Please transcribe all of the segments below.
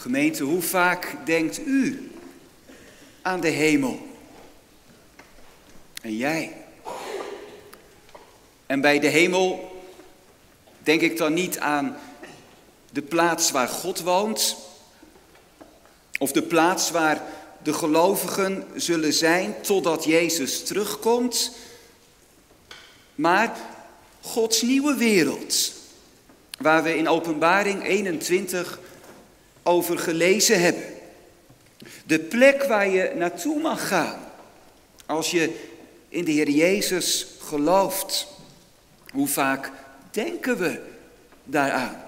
Gemeente, hoe vaak denkt u aan de hemel? En jij? En bij de hemel denk ik dan niet aan de plaats waar God woont, of de plaats waar de gelovigen zullen zijn totdat Jezus terugkomt, maar Gods nieuwe wereld, waar we in Openbaring 21 over gelezen hebben. De plek waar je naartoe mag gaan als je in de Heer Jezus gelooft. Hoe vaak denken we daaraan?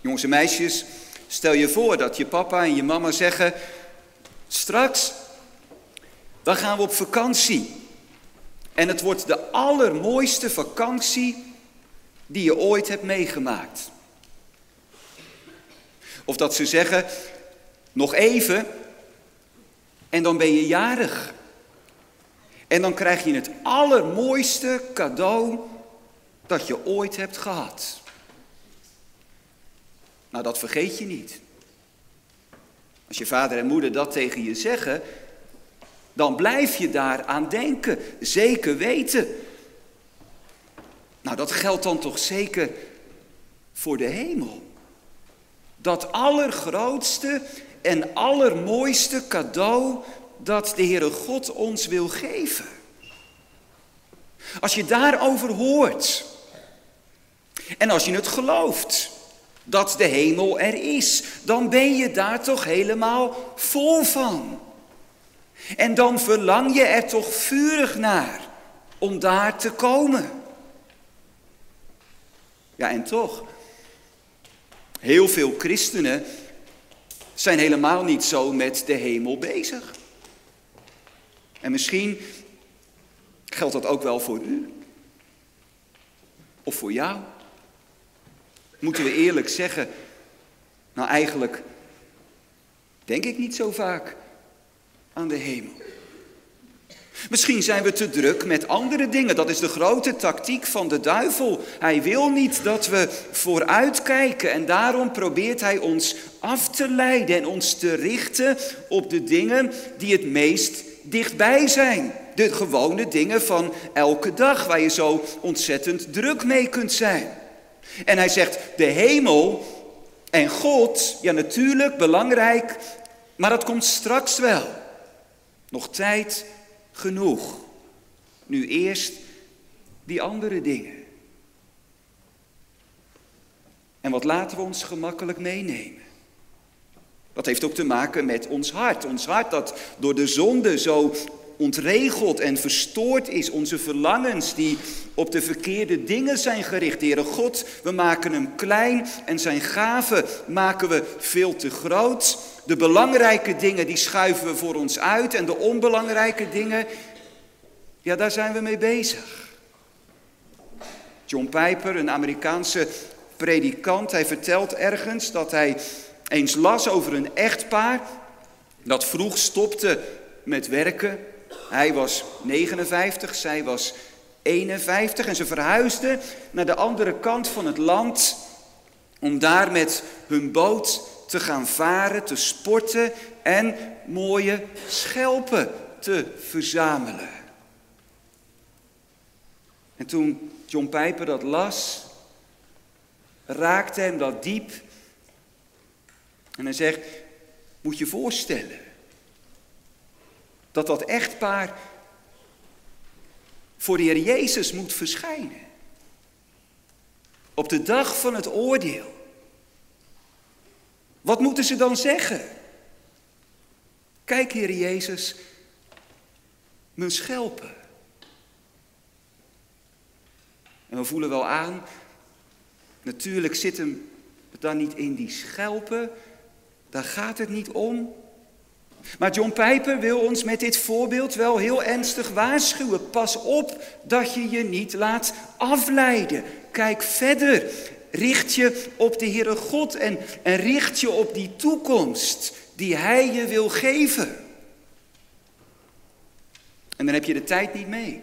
Jongens en meisjes, stel je voor dat je papa en je mama zeggen: straks, dan gaan we op vakantie. En het wordt de allermooiste vakantie die je ooit hebt meegemaakt. Of dat ze zeggen, nog even en dan ben je jarig. En dan krijg je het allermooiste cadeau dat je ooit hebt gehad. Nou, dat vergeet je niet. Als je vader en moeder dat tegen je zeggen, dan blijf je daar aan denken, zeker weten. Nou, dat geldt dan toch zeker voor de hemel. Dat allergrootste en allermooiste cadeau dat de Heere God ons wil geven. Als je daarover hoort en als je het gelooft dat de hemel er is, dan ben je daar toch helemaal vol van. En dan verlang je er toch vurig naar om daar te komen. Ja, en toch, heel veel christenen zijn helemaal niet zo met de hemel bezig. En misschien geldt dat ook wel voor u. Of voor jou. Moeten we eerlijk zeggen, nou eigenlijk denk ik niet zo vaak aan de hemel. Misschien zijn we te druk met andere dingen. Dat is de grote tactiek van de duivel. Hij wil niet dat we vooruitkijken en daarom probeert hij ons af te leiden en ons te richten op de dingen die het meest dichtbij zijn. De gewone dingen van elke dag waar je zo ontzettend druk mee kunt zijn. En hij zegt, de hemel en God, ja natuurlijk belangrijk, maar dat komt straks wel. Nog tijd genoeg. Nu eerst die andere dingen. En wat laten we ons gemakkelijk meenemen? Dat heeft ook te maken met ons hart. Ons hart dat door de zonde zo ontregeld en verstoord is. Onze verlangens die op de verkeerde dingen zijn gericht. Heere God, we maken hem klein en zijn gaven maken we veel te groot. De belangrijke dingen die schuiven we voor ons uit en de onbelangrijke dingen, ja daar zijn we mee bezig. John Piper, een Amerikaanse predikant, hij vertelt ergens dat hij eens las over een echtpaar dat vroeg stopte met werken. Hij was 59, zij was 51 en ze verhuisden naar de andere kant van het land om daar met hun boot te gaan varen, te sporten en mooie schelpen te verzamelen. En toen John Pijper dat las, raakte hem dat diep. En hij zegt, moet je voorstellen dat dat echtpaar voor de Heer Jezus moet verschijnen. Op de dag van het oordeel. Wat moeten ze dan zeggen? Kijk, Heer Jezus, mijn schelpen. En we voelen wel aan, natuurlijk zit hem dan niet in die schelpen, daar gaat het niet om. Maar John Pijper wil ons met dit voorbeeld wel heel ernstig waarschuwen. Pas op dat je je niet laat afleiden. Kijk verder. Richt je op de Heere God en, en richt je op die toekomst die Hij je wil geven. En dan heb je de tijd niet mee.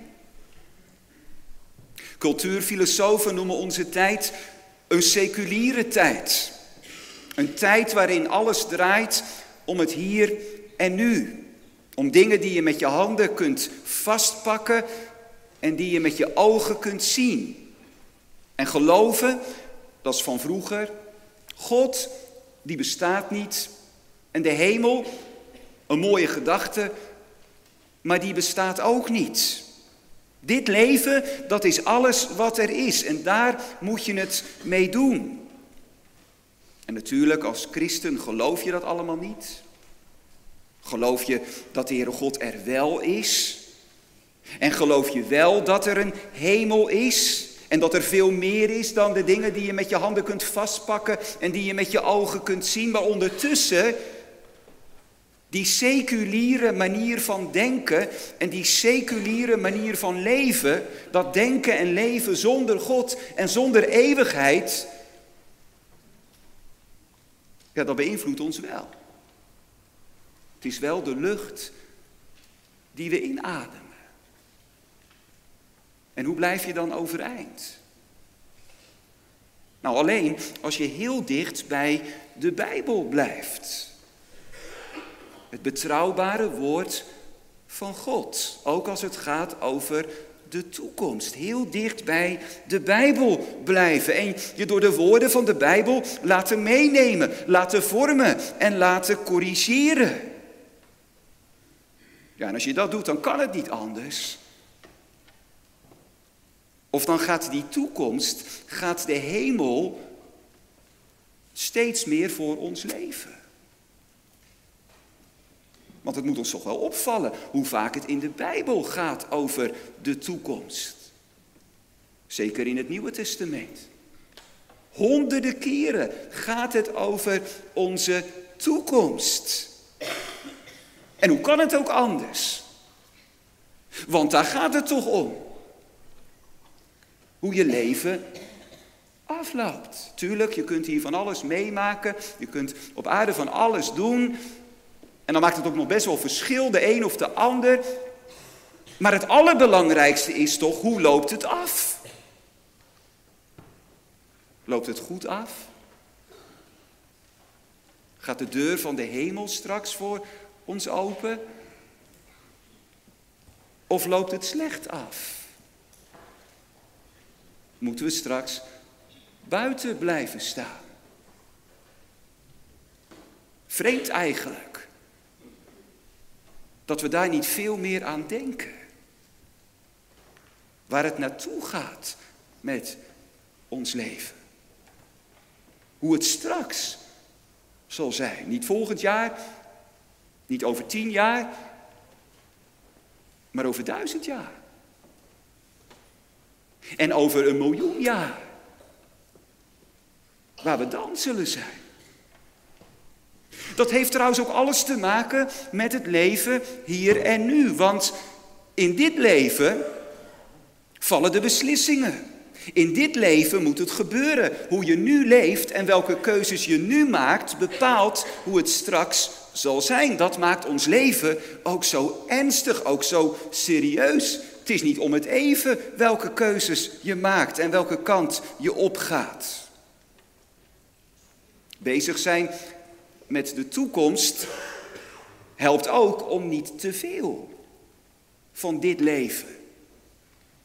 Cultuurfilosofen noemen onze tijd een seculiere tijd. Een tijd waarin alles draait om het hier en nu. Om dingen die je met je handen kunt vastpakken en die je met je ogen kunt zien. En geloven, dat is van vroeger. God, die bestaat niet. En de hemel, een mooie gedachte, maar die bestaat ook niet. Dit leven, dat is alles wat er is en daar moet je het mee doen. En natuurlijk, als christen geloof je dat allemaal niet. Geloof je dat de Heere God er wel is? En geloof je wel dat er een hemel is? En dat er veel meer is dan de dingen die je met je handen kunt vastpakken en die je met je ogen kunt zien. Maar ondertussen, die seculiere manier van denken en die seculiere manier van leven, dat denken en leven zonder God en zonder eeuwigheid, ja, dat beïnvloedt ons wel. Het is wel de lucht die we inademen. En hoe blijf je dan overeind? Nou, alleen als je heel dicht bij de Bijbel blijft. Het betrouwbare woord van God. Ook als het gaat over de toekomst. Heel dicht bij de Bijbel blijven. En je door de woorden van de Bijbel laten meenemen, laten vormen en laten corrigeren. Ja, en als je dat doet, dan kan het niet anders. Of dan gaat die toekomst, gaat de hemel steeds meer voor ons leven. Want het moet ons toch wel opvallen hoe vaak het in de Bijbel gaat over de toekomst. Zeker in het Nieuwe Testament. Honderden keren gaat het over onze toekomst. En hoe kan het ook anders? Want daar gaat het toch om. Hoe je leven afloopt. Tuurlijk, je kunt hier van alles meemaken. Je kunt op aarde van alles doen. En dan maakt het ook nog best wel verschil, de een of de ander. Maar het allerbelangrijkste is toch, hoe loopt het af? Loopt het goed af? Gaat de deur van de hemel straks voor ons open? Of loopt het slecht af? Moeten we straks buiten blijven staan? Vreemd eigenlijk dat we daar niet veel meer aan denken. Waar het naartoe gaat met ons leven. Hoe het straks zal zijn. Niet volgend jaar, niet over tien jaar, maar over duizend jaar. En over een miljoen jaar. Waar we dan zullen zijn. Dat heeft trouwens ook alles te maken met het leven hier en nu. Want in dit leven vallen de beslissingen. In dit leven moet het gebeuren. Hoe je nu leeft en welke keuzes je nu maakt, bepaalt hoe het straks zal zijn. Dat maakt ons leven ook zo ernstig, ook zo serieus. Het is niet om het even welke keuzes je maakt en welke kant je opgaat. Bezig zijn met de toekomst helpt ook om niet te veel van dit leven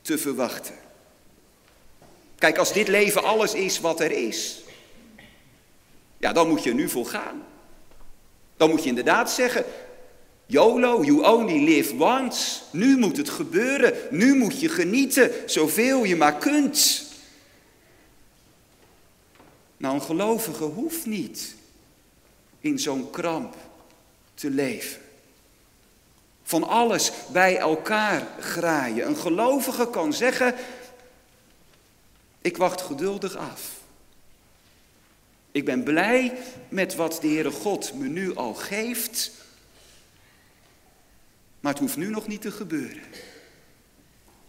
te verwachten. Kijk, als dit leven alles is wat er is, ja, dan moet je nu voor gaan. Dan moet je inderdaad zeggen, YOLO, you only live once. Nu moet het gebeuren, nu moet je genieten, zoveel je maar kunt. Nou, een gelovige hoeft niet in zo'n kramp te leven. Van alles bij elkaar graaien. Een gelovige kan zeggen, ik wacht geduldig af. Ik ben blij met wat de Heere God me nu al geeft. Maar het hoeft nu nog niet te gebeuren.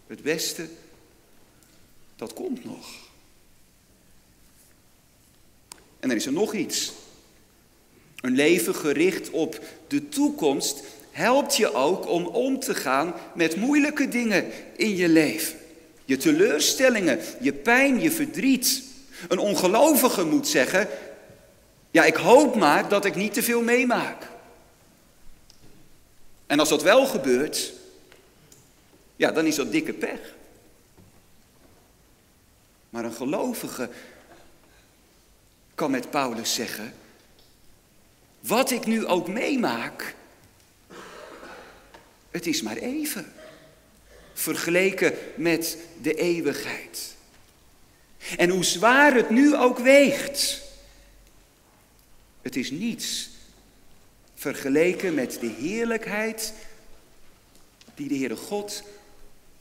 Het beste, dat komt nog. En dan is er nog iets. Een leven gericht op de toekomst helpt je ook om om te gaan met moeilijke dingen in je leven. Je teleurstellingen, je pijn, je verdriet. Een ongelovige moet zeggen, Ja, ik hoop maar dat ik niet te veel meemaak. En als dat wel gebeurt, ja, dan is dat dikke pech. Maar een gelovige kan met Paulus zeggen, wat ik nu ook meemaak, het is maar even. Vergeleken met de eeuwigheid. En hoe zwaar het nu ook weegt, het is niets vergeleken met de heerlijkheid die de Heere God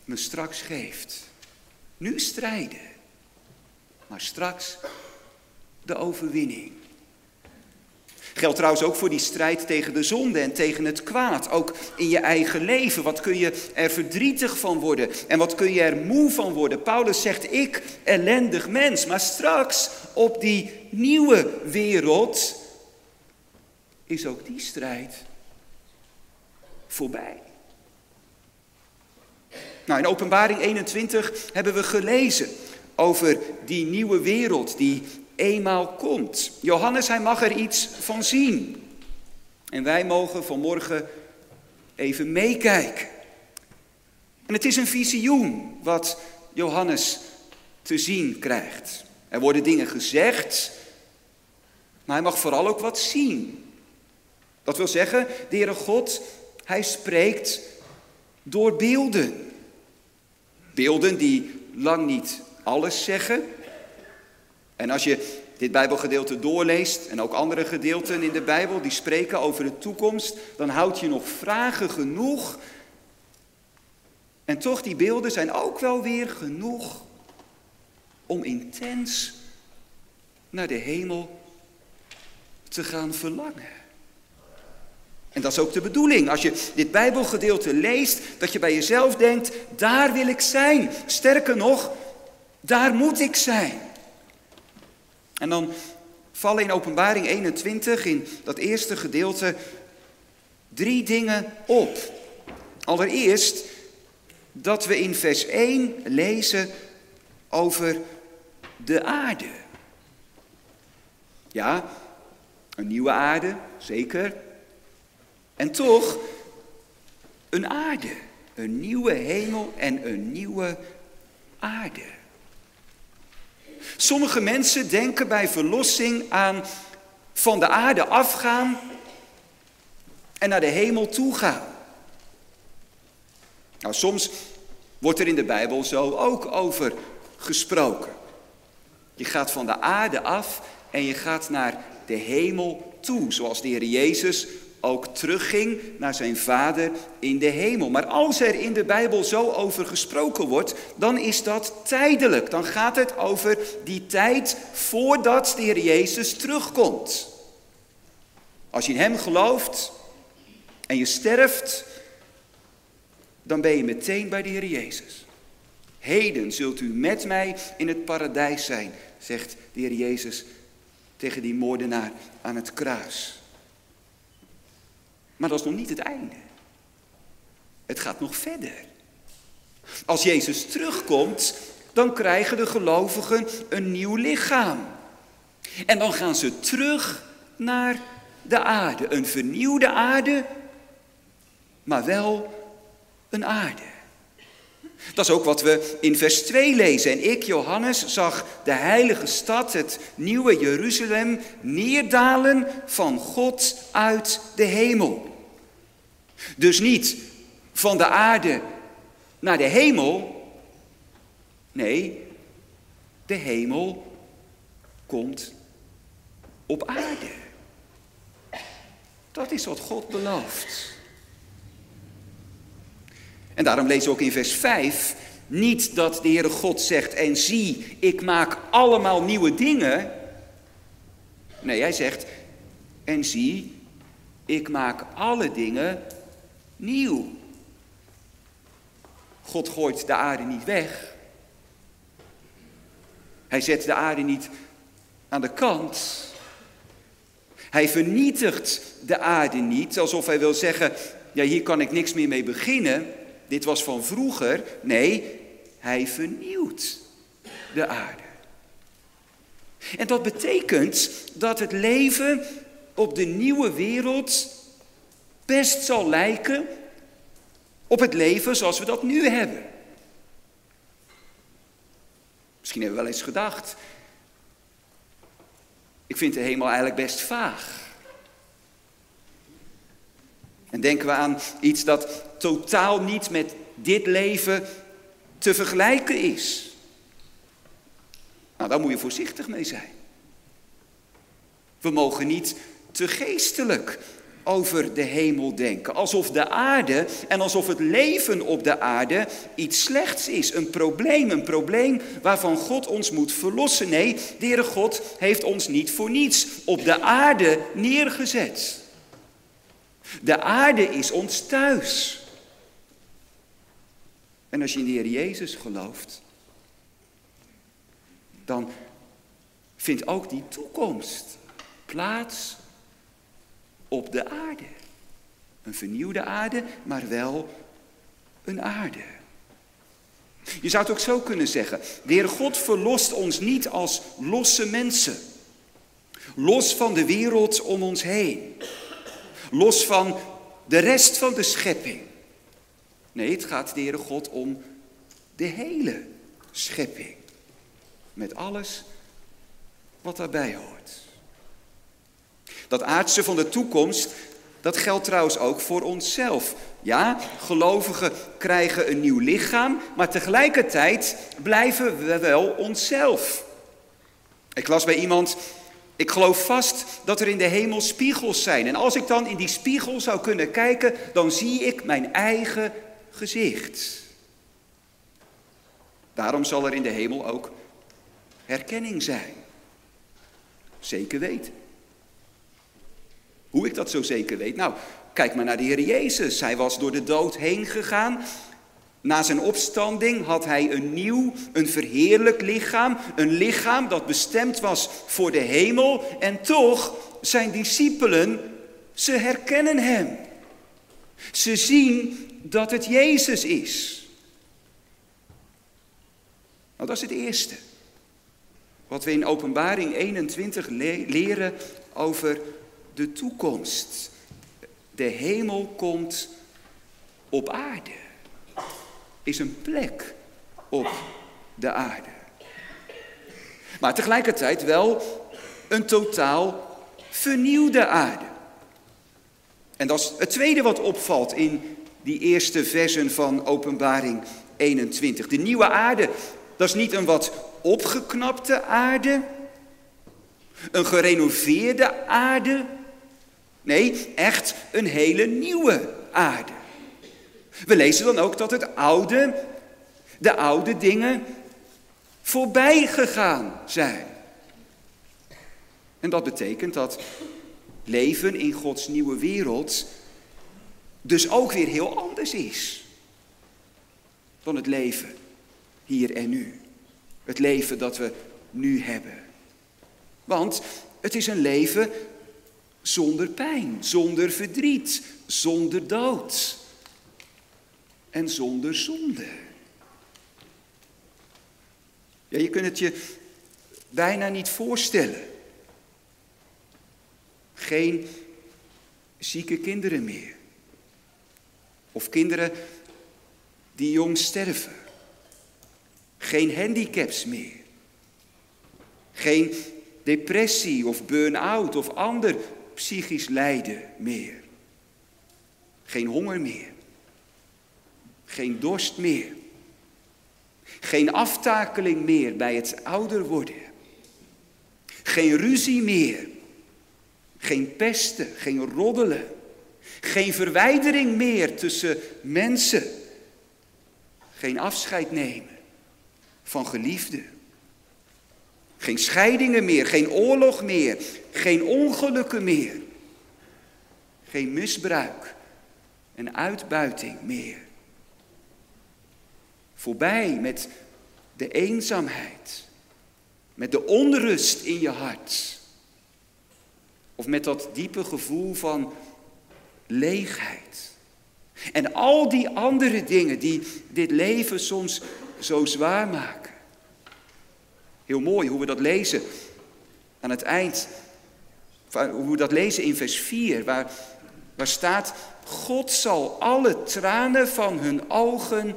me straks geeft. Nu strijden, maar straks de overwinning. Geldt trouwens ook voor die strijd tegen de zonde en tegen het kwaad. Ook in je eigen leven. Wat kun je er verdrietig van worden? En wat kun je er moe van worden? Paulus zegt, ik ellendig mens. Maar straks op die nieuwe wereld is ook die strijd voorbij. Nou, in Openbaring 21 hebben we gelezen over die nieuwe wereld die eenmaal komt. Johannes, hij mag er iets van zien. En wij mogen vanmorgen even meekijken. En het is een visioen wat Johannes te zien krijgt. Er worden dingen gezegd, maar hij mag vooral ook wat zien. Dat wil zeggen, de Heere God, hij spreekt door beelden. Beelden die lang niet alles zeggen, en als je dit Bijbelgedeelte doorleest en ook andere gedeelten in de Bijbel die spreken over de toekomst, dan houd je nog vragen genoeg. En toch, die beelden zijn ook wel weer genoeg om intens naar de hemel te gaan verlangen. En dat is ook de bedoeling. Als je dit Bijbelgedeelte leest, dat je bij jezelf denkt, daar wil ik zijn. Sterker nog, daar moet ik zijn. En dan vallen in Openbaring 21, in dat eerste gedeelte, drie dingen op. Allereerst dat we in vers 1 lezen over de aarde. Ja, een nieuwe aarde, zeker. En toch een aarde, een nieuwe hemel en een nieuwe aarde. Sommige mensen denken bij verlossing aan van de aarde afgaan en naar de hemel toe gaan. Nou, soms wordt er in de Bijbel zo ook over gesproken. Je gaat van de aarde af en je gaat naar de hemel toe, zoals de Heer Jezus ook terugging naar zijn vader in de hemel. Maar als er in de Bijbel zo over gesproken wordt, dan is dat tijdelijk. Dan gaat het over die tijd voordat de Heer Jezus terugkomt. Als je in Hem gelooft en je sterft, dan ben je meteen bij de Heer Jezus. Heden zult u met mij in het paradijs zijn, zegt de Heer Jezus tegen die moordenaar aan het kruis. Maar dat is nog niet het einde. Het gaat nog verder. Als Jezus terugkomt, dan krijgen de gelovigen een nieuw lichaam. En dan gaan ze terug naar de aarde. Een vernieuwde aarde, maar wel een aarde. Dat is ook wat we in vers 2 lezen. En ik, Johannes, zag de heilige stad, het nieuwe Jeruzalem, neerdalen van God uit de hemel. Dus niet van de aarde naar de hemel. Nee, de hemel komt op aarde. Dat is wat God belooft. En daarom lezen we ook in vers 5 niet dat de Heere God zegt en zie, ik maak allemaal nieuwe dingen. Nee, hij zegt en zie, ik maak alle dingen nieuw. God gooit de aarde niet weg. Hij zet de aarde niet aan de kant. Hij vernietigt de aarde niet, alsof hij wil zeggen, ja hier kan ik niks meer mee beginnen. Dit was van vroeger. Nee, hij vernieuwt de aarde. En dat betekent dat het leven op de nieuwe wereld best zal lijken op het leven zoals we dat nu hebben. Misschien hebben we wel eens gedacht, ik vind de hemel eigenlijk best vaag. En denken we aan iets dat totaal niet met dit leven te vergelijken is. Nou, daar moet je voorzichtig mee zijn. We mogen niet te geestelijk over de hemel denken. Alsof de aarde en alsof het leven op de aarde iets slechts is. Een probleem, een probleem waarvan God ons moet verlossen. Nee, de God heeft ons niet voor niets op de aarde neergezet. De aarde is ons thuis. En als je in de Heer Jezus gelooft, dan vindt ook die toekomst plaats op de aarde. Een vernieuwde aarde, maar wel een aarde. Je zou het ook zo kunnen zeggen. De Heer God verlost ons niet als losse mensen. Los van de wereld om ons heen. Los van de rest van de schepping. Nee, het gaat de Heere God om de hele schepping. Met alles wat daarbij hoort. Dat aardse van de toekomst, dat geldt trouwens ook voor onszelf. Ja, gelovigen krijgen een nieuw lichaam, maar tegelijkertijd blijven we wel onszelf. Ik las bij iemand, ik geloof vast dat er in de hemel spiegels zijn. En als ik dan in die spiegel zou kunnen kijken, dan zie ik mijn eigen gezicht. Daarom zal er in de hemel ook herkenning zijn. Zeker weten. Hoe ik dat zo zeker weet? Nou, kijk maar naar de Heer Jezus. Hij was door de dood heen gegaan. Na zijn opstanding had hij een nieuw, een verheerlijk lichaam. Een lichaam dat bestemd was voor de hemel. En toch, zijn discipelen, ze herkennen hem. Ze zien dat het Jezus is. Nou, dat is het eerste. Wat we in Openbaring 21 leren over de toekomst. De hemel komt op aarde. Is een plek op de aarde. Maar tegelijkertijd wel een totaal vernieuwde aarde. En dat is het tweede wat opvalt in die eerste versen van Openbaring 21. De nieuwe aarde, dat is niet een wat opgeknapte aarde, een gerenoveerde aarde. Nee, echt een hele nieuwe aarde. We lezen dan ook dat het oude, de oude dingen voorbij gegaan zijn. En dat betekent dat leven in Gods nieuwe wereld dus ook weer heel anders is dan het leven hier en nu. Het leven dat we nu hebben. Want het is een leven zonder pijn, zonder verdriet, zonder dood en zonder zonde. Ja, je kunt het je bijna niet voorstellen. Geen zieke kinderen meer. Of kinderen die jong sterven. Geen handicaps meer. Geen depressie of burn-out of ander psychisch lijden meer. Geen honger meer. Geen dorst meer. Geen aftakeling meer bij het ouder worden. Geen ruzie meer. Geen pesten, geen roddelen. Geen verwijdering meer tussen mensen. Geen afscheid nemen van geliefden. Geen scheidingen meer, geen oorlog meer, geen ongelukken meer. Geen misbruik en uitbuiting meer. Voorbij met de eenzaamheid, met de onrust in je hart. Of met dat diepe gevoel van leegheid. En al die andere dingen die dit leven soms zo zwaar maken. Heel mooi hoe we dat lezen aan het eind, hoe we dat lezen in vers 4, waar, waar staat, God zal alle tranen van hun ogen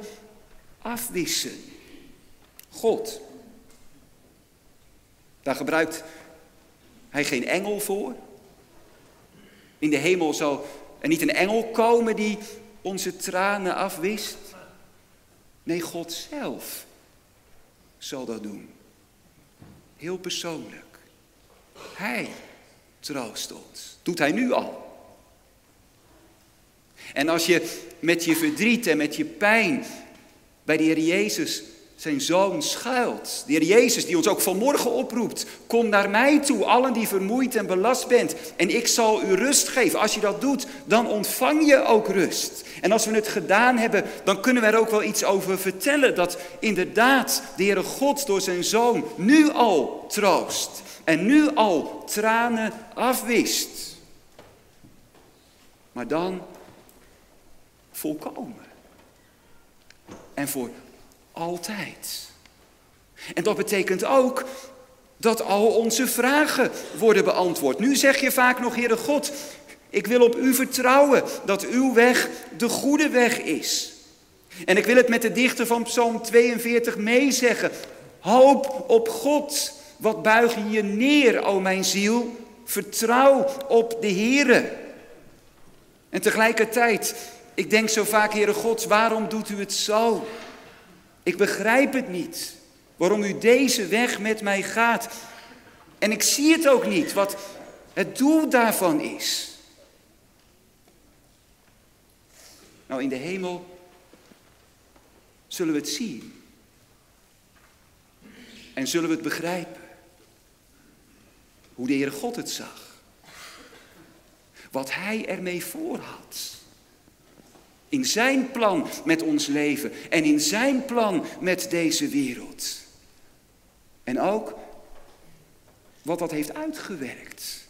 afwissen. God. Daar gebruikt hij geen engel voor. In de hemel zal er niet een engel komen die onze tranen afwist. Nee, God zelf zal dat doen. Heel persoonlijk. Hij troost ons. Doet hij nu al. En als je met je verdriet en met je pijn bij de Heer Jezus zijn zoon schuilt. De Heer Jezus die ons ook vanmorgen oproept. Kom naar mij toe, allen die vermoeid en belast bent. En ik zal u rust geven. Als je dat doet, dan ontvang je ook rust. En als we het gedaan hebben, dan kunnen we er ook wel iets over vertellen. Dat inderdaad de Heere God door zijn zoon nu al troost. En nu al tranen afwist. Maar dan volkomen. En voor altijd. En dat betekent ook dat al onze vragen worden beantwoord. Nu zeg je vaak nog, Heere God, ik wil op u vertrouwen dat uw weg de goede weg is. En ik wil het met de dichter van Psalm 42 meezeggen. Hoop op God. Wat buig je je neer, o mijn ziel? Vertrouw op de Heere. En tegelijkertijd, ik denk zo vaak, Heere God, waarom doet u het zo? Ik begrijp het niet. Waarom u deze weg met mij gaat. En ik zie het ook niet, wat het doel daarvan is. Nou, in de hemel zullen we het zien. En zullen we het begrijpen. Hoe de Heere God het zag. Wat Hij ermee voor had. In zijn plan met ons leven en in zijn plan met deze wereld. En ook wat dat heeft uitgewerkt.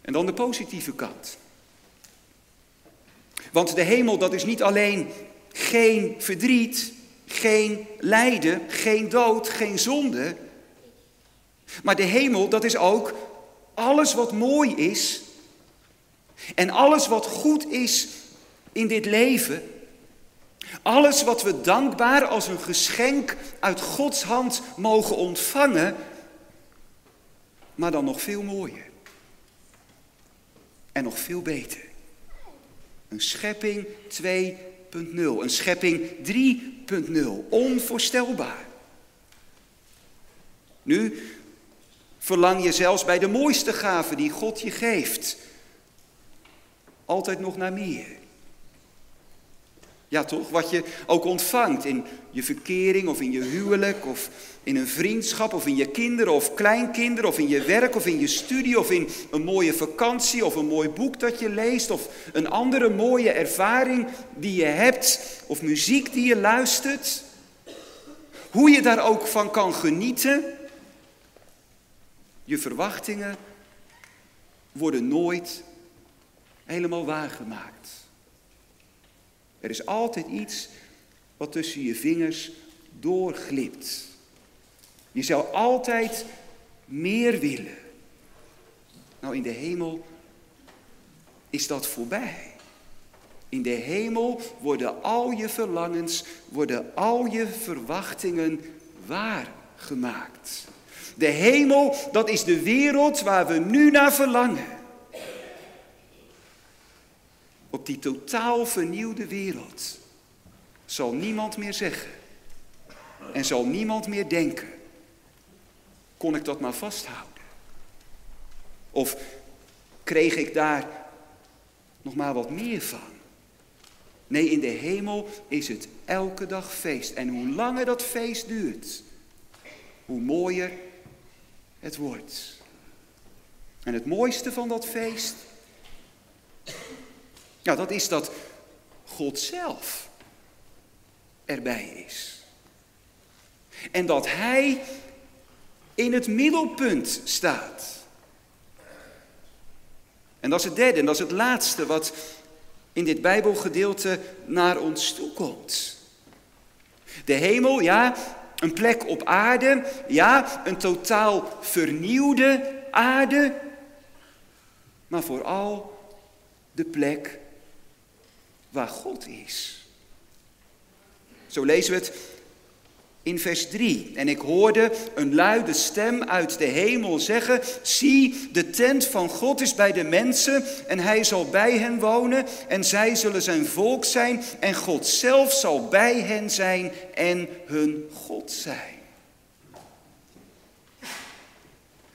En dan de positieve kant. Want de hemel, dat is niet alleen geen verdriet, geen lijden, geen dood, geen zonde. Maar de hemel, dat is ook alles wat mooi is en alles wat goed is in dit leven, alles wat we dankbaar als een geschenk uit Gods hand mogen ontvangen, maar dan nog veel mooier. En nog veel beter. Een schepping 2.0, een schepping 3.0, onvoorstelbaar. Nu verlang je zelfs bij de mooiste gaven die God je geeft altijd nog naar meer. Ja, toch? Wat je ook ontvangt in je verkering of in je huwelijk of in een vriendschap of in je kinderen of kleinkinderen of in je werk of in je studie of in een mooie vakantie of een mooi boek dat je leest of een andere mooie ervaring die je hebt of muziek die je luistert. Hoe je daar ook van kan genieten, je verwachtingen worden nooit helemaal waargemaakt. Er is altijd iets wat tussen je vingers doorglipt. Je zou altijd meer willen. Nou, in de hemel is dat voorbij. In de hemel worden al je verlangens, worden al je verwachtingen waargemaakt. De hemel, dat is de wereld waar we nu naar verlangen. Op die totaal vernieuwde wereld zal niemand meer zeggen en zal niemand meer denken. Kon ik dat maar vasthouden? Of kreeg ik daar nog maar wat meer van? Nee, in de hemel is het elke dag feest. En hoe langer dat feest duurt, hoe mooier het wordt. En het mooiste van dat feest nou, dat is dat God zelf erbij is. En dat Hij in het middelpunt staat. En dat is het derde en dat is het laatste wat in dit Bijbelgedeelte naar ons toe komt. De hemel, ja, Een plek op aarde, ja, een totaal vernieuwde aarde, maar vooral de plek waar God is. Zo lezen we het in vers 3. En ik hoorde een luide stem uit de hemel zeggen: Zie, de tent van God is bij de mensen en hij zal bij hen wonen en zij zullen zijn volk zijn en God zelf zal bij hen zijn en hun God zijn.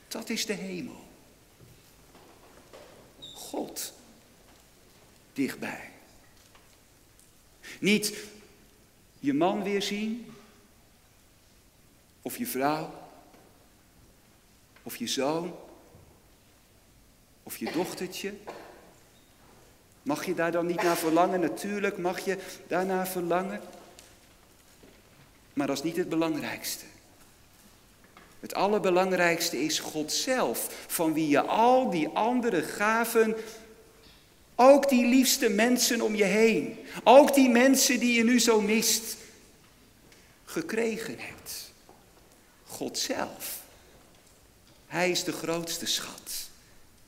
Dat is de hemel. God dichtbij. Niet je man weer zien, of je vrouw, of je zoon, of je dochtertje. Mag je daar dan niet naar verlangen? Natuurlijk mag je daarnaar verlangen. Maar dat is niet het belangrijkste. Het allerbelangrijkste is God zelf, van wie je al die andere gaven, ook die liefste mensen om je heen, ook die mensen die je nu zo mist, gekregen hebt. God zelf. Hij is de grootste schat.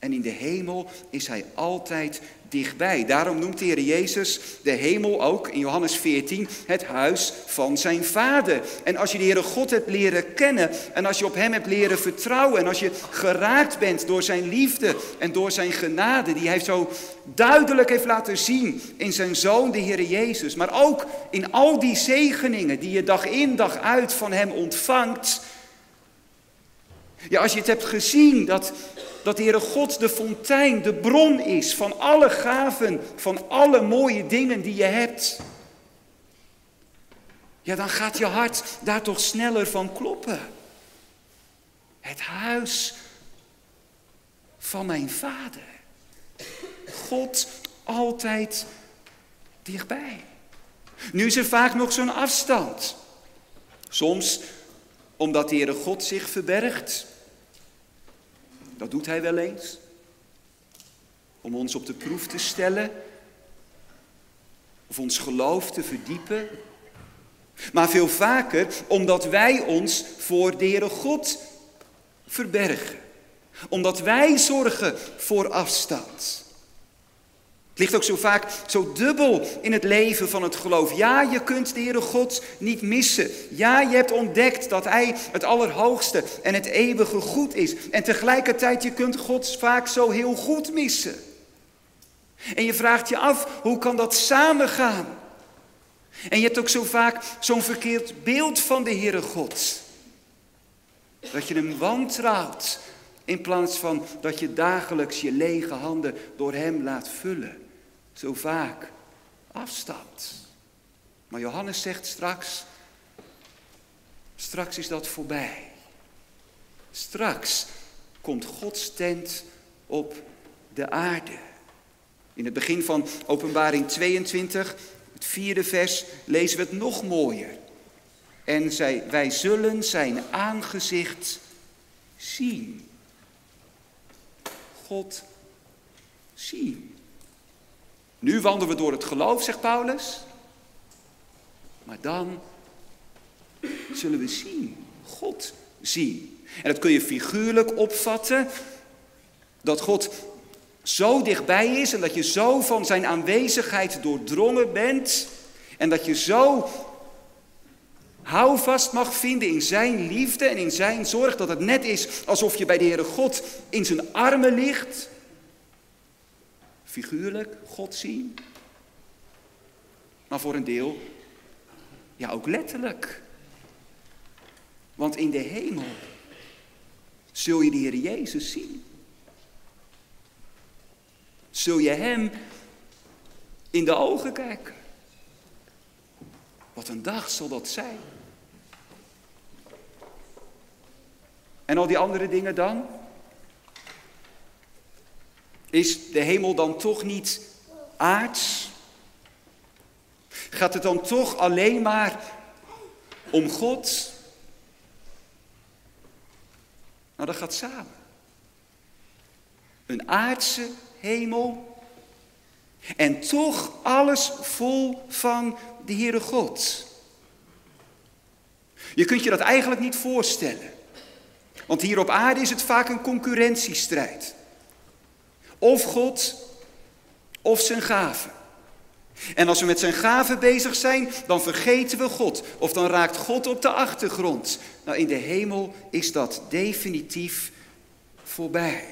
En in de hemel is hij altijd dichtbij. Daarom noemt de Heer Jezus de hemel ook in Johannes 14 het huis van zijn Vader. En als je de Heere God hebt leren kennen en als je op Hem hebt leren vertrouwen en als je geraakt bent door zijn liefde en door zijn genade, die Hij zo duidelijk heeft laten zien in zijn Zoon, de Heer Jezus, maar ook in al die zegeningen die je dag in dag uit van Hem ontvangt. Ja, als je het hebt gezien dat dat de Heere God de fontein, de bron is van alle gaven, van alle mooie dingen die je hebt. Ja, dan gaat je hart daar toch sneller van kloppen. Het huis van mijn vader. God altijd dichtbij. Nu is er vaak nog zo'n afstand. Soms omdat de Heere God zich verbergt. Dat doet hij wel eens. Om ons op de proef te stellen. Of ons geloof te verdiepen. Maar veel vaker omdat wij ons voor de Heere God verbergen. Omdat wij zorgen voor afstand ligt ook zo vaak zo dubbel in het leven van het geloof. Ja, je kunt de Heere God niet missen. Ja, je hebt ontdekt dat Hij het allerhoogste en het eeuwige goed is. En tegelijkertijd, je kunt God vaak zo heel goed missen. En je vraagt je af, hoe kan dat samengaan? En je hebt ook zo vaak zo'n verkeerd beeld van de Heere God. Dat je hem wantrouwt in plaats van dat je dagelijks je lege handen door hem laat vullen zo vaak afstand. Maar Johannes zegt straks, straks is dat voorbij. Straks komt Gods tent op de aarde. In het begin van Openbaring 22, het vierde vers, lezen we het nog mooier. En zij, wij zullen zijn aangezicht zien. God zien. Nu wandelen we door het geloof, zegt Paulus. Maar dan zullen we zien, God zien. En dat kun je figuurlijk opvatten, dat God zo dichtbij is en dat je zo van zijn aanwezigheid doordrongen bent en dat je zo houvast mag vinden in zijn liefde en in zijn zorg, dat het net is alsof je bij de Heere God in zijn armen ligt figuurlijk God zien, maar voor een deel ja ook letterlijk. Want in de hemel zul je de Heer Jezus zien. Zul je Hem in de ogen kijken. Wat een dag zal dat zijn. En al die andere dingen dan? Is de hemel dan toch niet aards? Gaat het dan toch alleen maar om God? Nou, dat gaat samen. Een aardse hemel en toch alles vol van de Heere God. Je kunt je dat eigenlijk niet voorstellen. Want hier op aarde is het vaak een concurrentiestrijd. Of God, of zijn gaven. En als we met zijn gaven bezig zijn, dan vergeten we God. Of dan raakt God op de achtergrond. Nou, in de hemel is dat definitief voorbij.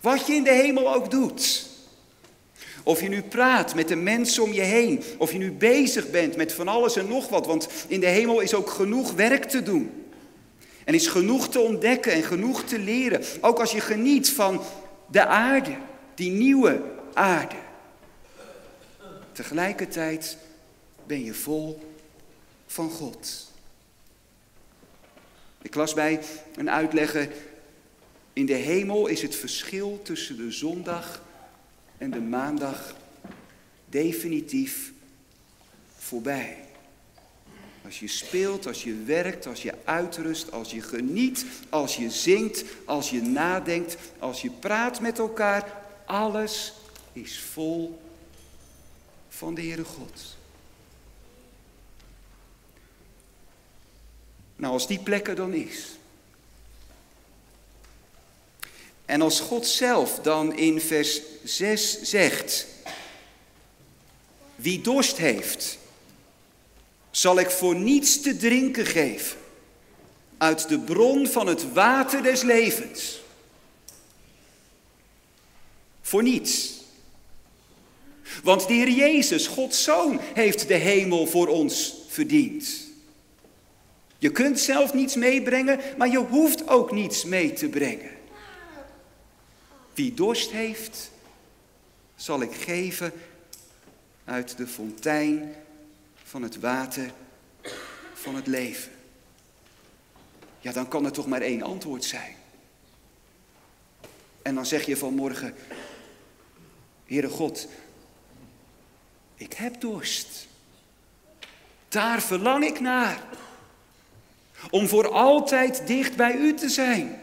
Wat je in de hemel ook doet. Of je nu praat met de mensen om je heen. Of je nu bezig bent met van alles en nog wat. Want in de hemel is ook genoeg werk te doen. En is genoeg te ontdekken en genoeg te leren. Ook als je geniet van de aarde, die nieuwe aarde. Tegelijkertijd ben je vol van God. Ik las bij een uitlegger, in de hemel is het verschil tussen de zondag en de maandag definitief voorbij. Als je speelt, als je werkt, als je uitrust, als je geniet, als je zingt, als je nadenkt, als je praat met elkaar, alles is vol van de Heere God. Nou, als die plek er dan is. En als God zelf dan in vers 6 zegt, wie dorst heeft, zal ik voor niets te drinken geven uit de bron van het water des levens. Voor niets. Want de Heer Jezus, Gods Zoon, heeft de hemel voor ons verdiend. Je kunt zelf niets meebrengen, maar je hoeft ook niets mee te brengen. Wie dorst heeft, zal ik geven uit de fontein van het water van het leven. Ja, dan kan er toch maar één antwoord zijn. En dan zeg je vanmorgen, Heere God, ik heb dorst. Daar verlang ik naar. Om voor altijd dicht bij u te zijn.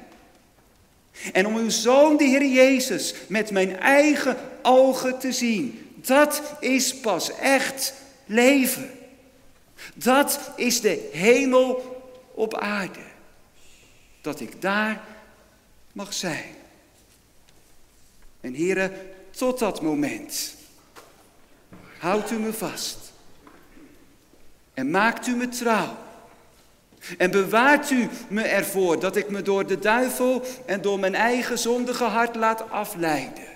En om uw zoon, de Heer Jezus, met mijn eigen ogen te zien. Dat is pas echt leven. Dat is de hemel op aarde. Dat ik daar mag zijn. En heren, tot dat moment houdt u me vast. En maakt u me trouw. En bewaart u me ervoor dat ik me door de duivel en door mijn eigen zondige hart laat afleiden.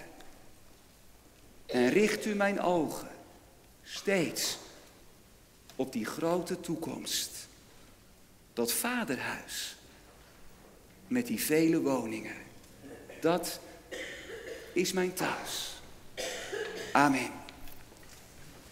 En richt u mijn ogen steeds op die grote toekomst. Dat vaderhuis met die vele woningen. Dat is mijn thuis. Amen.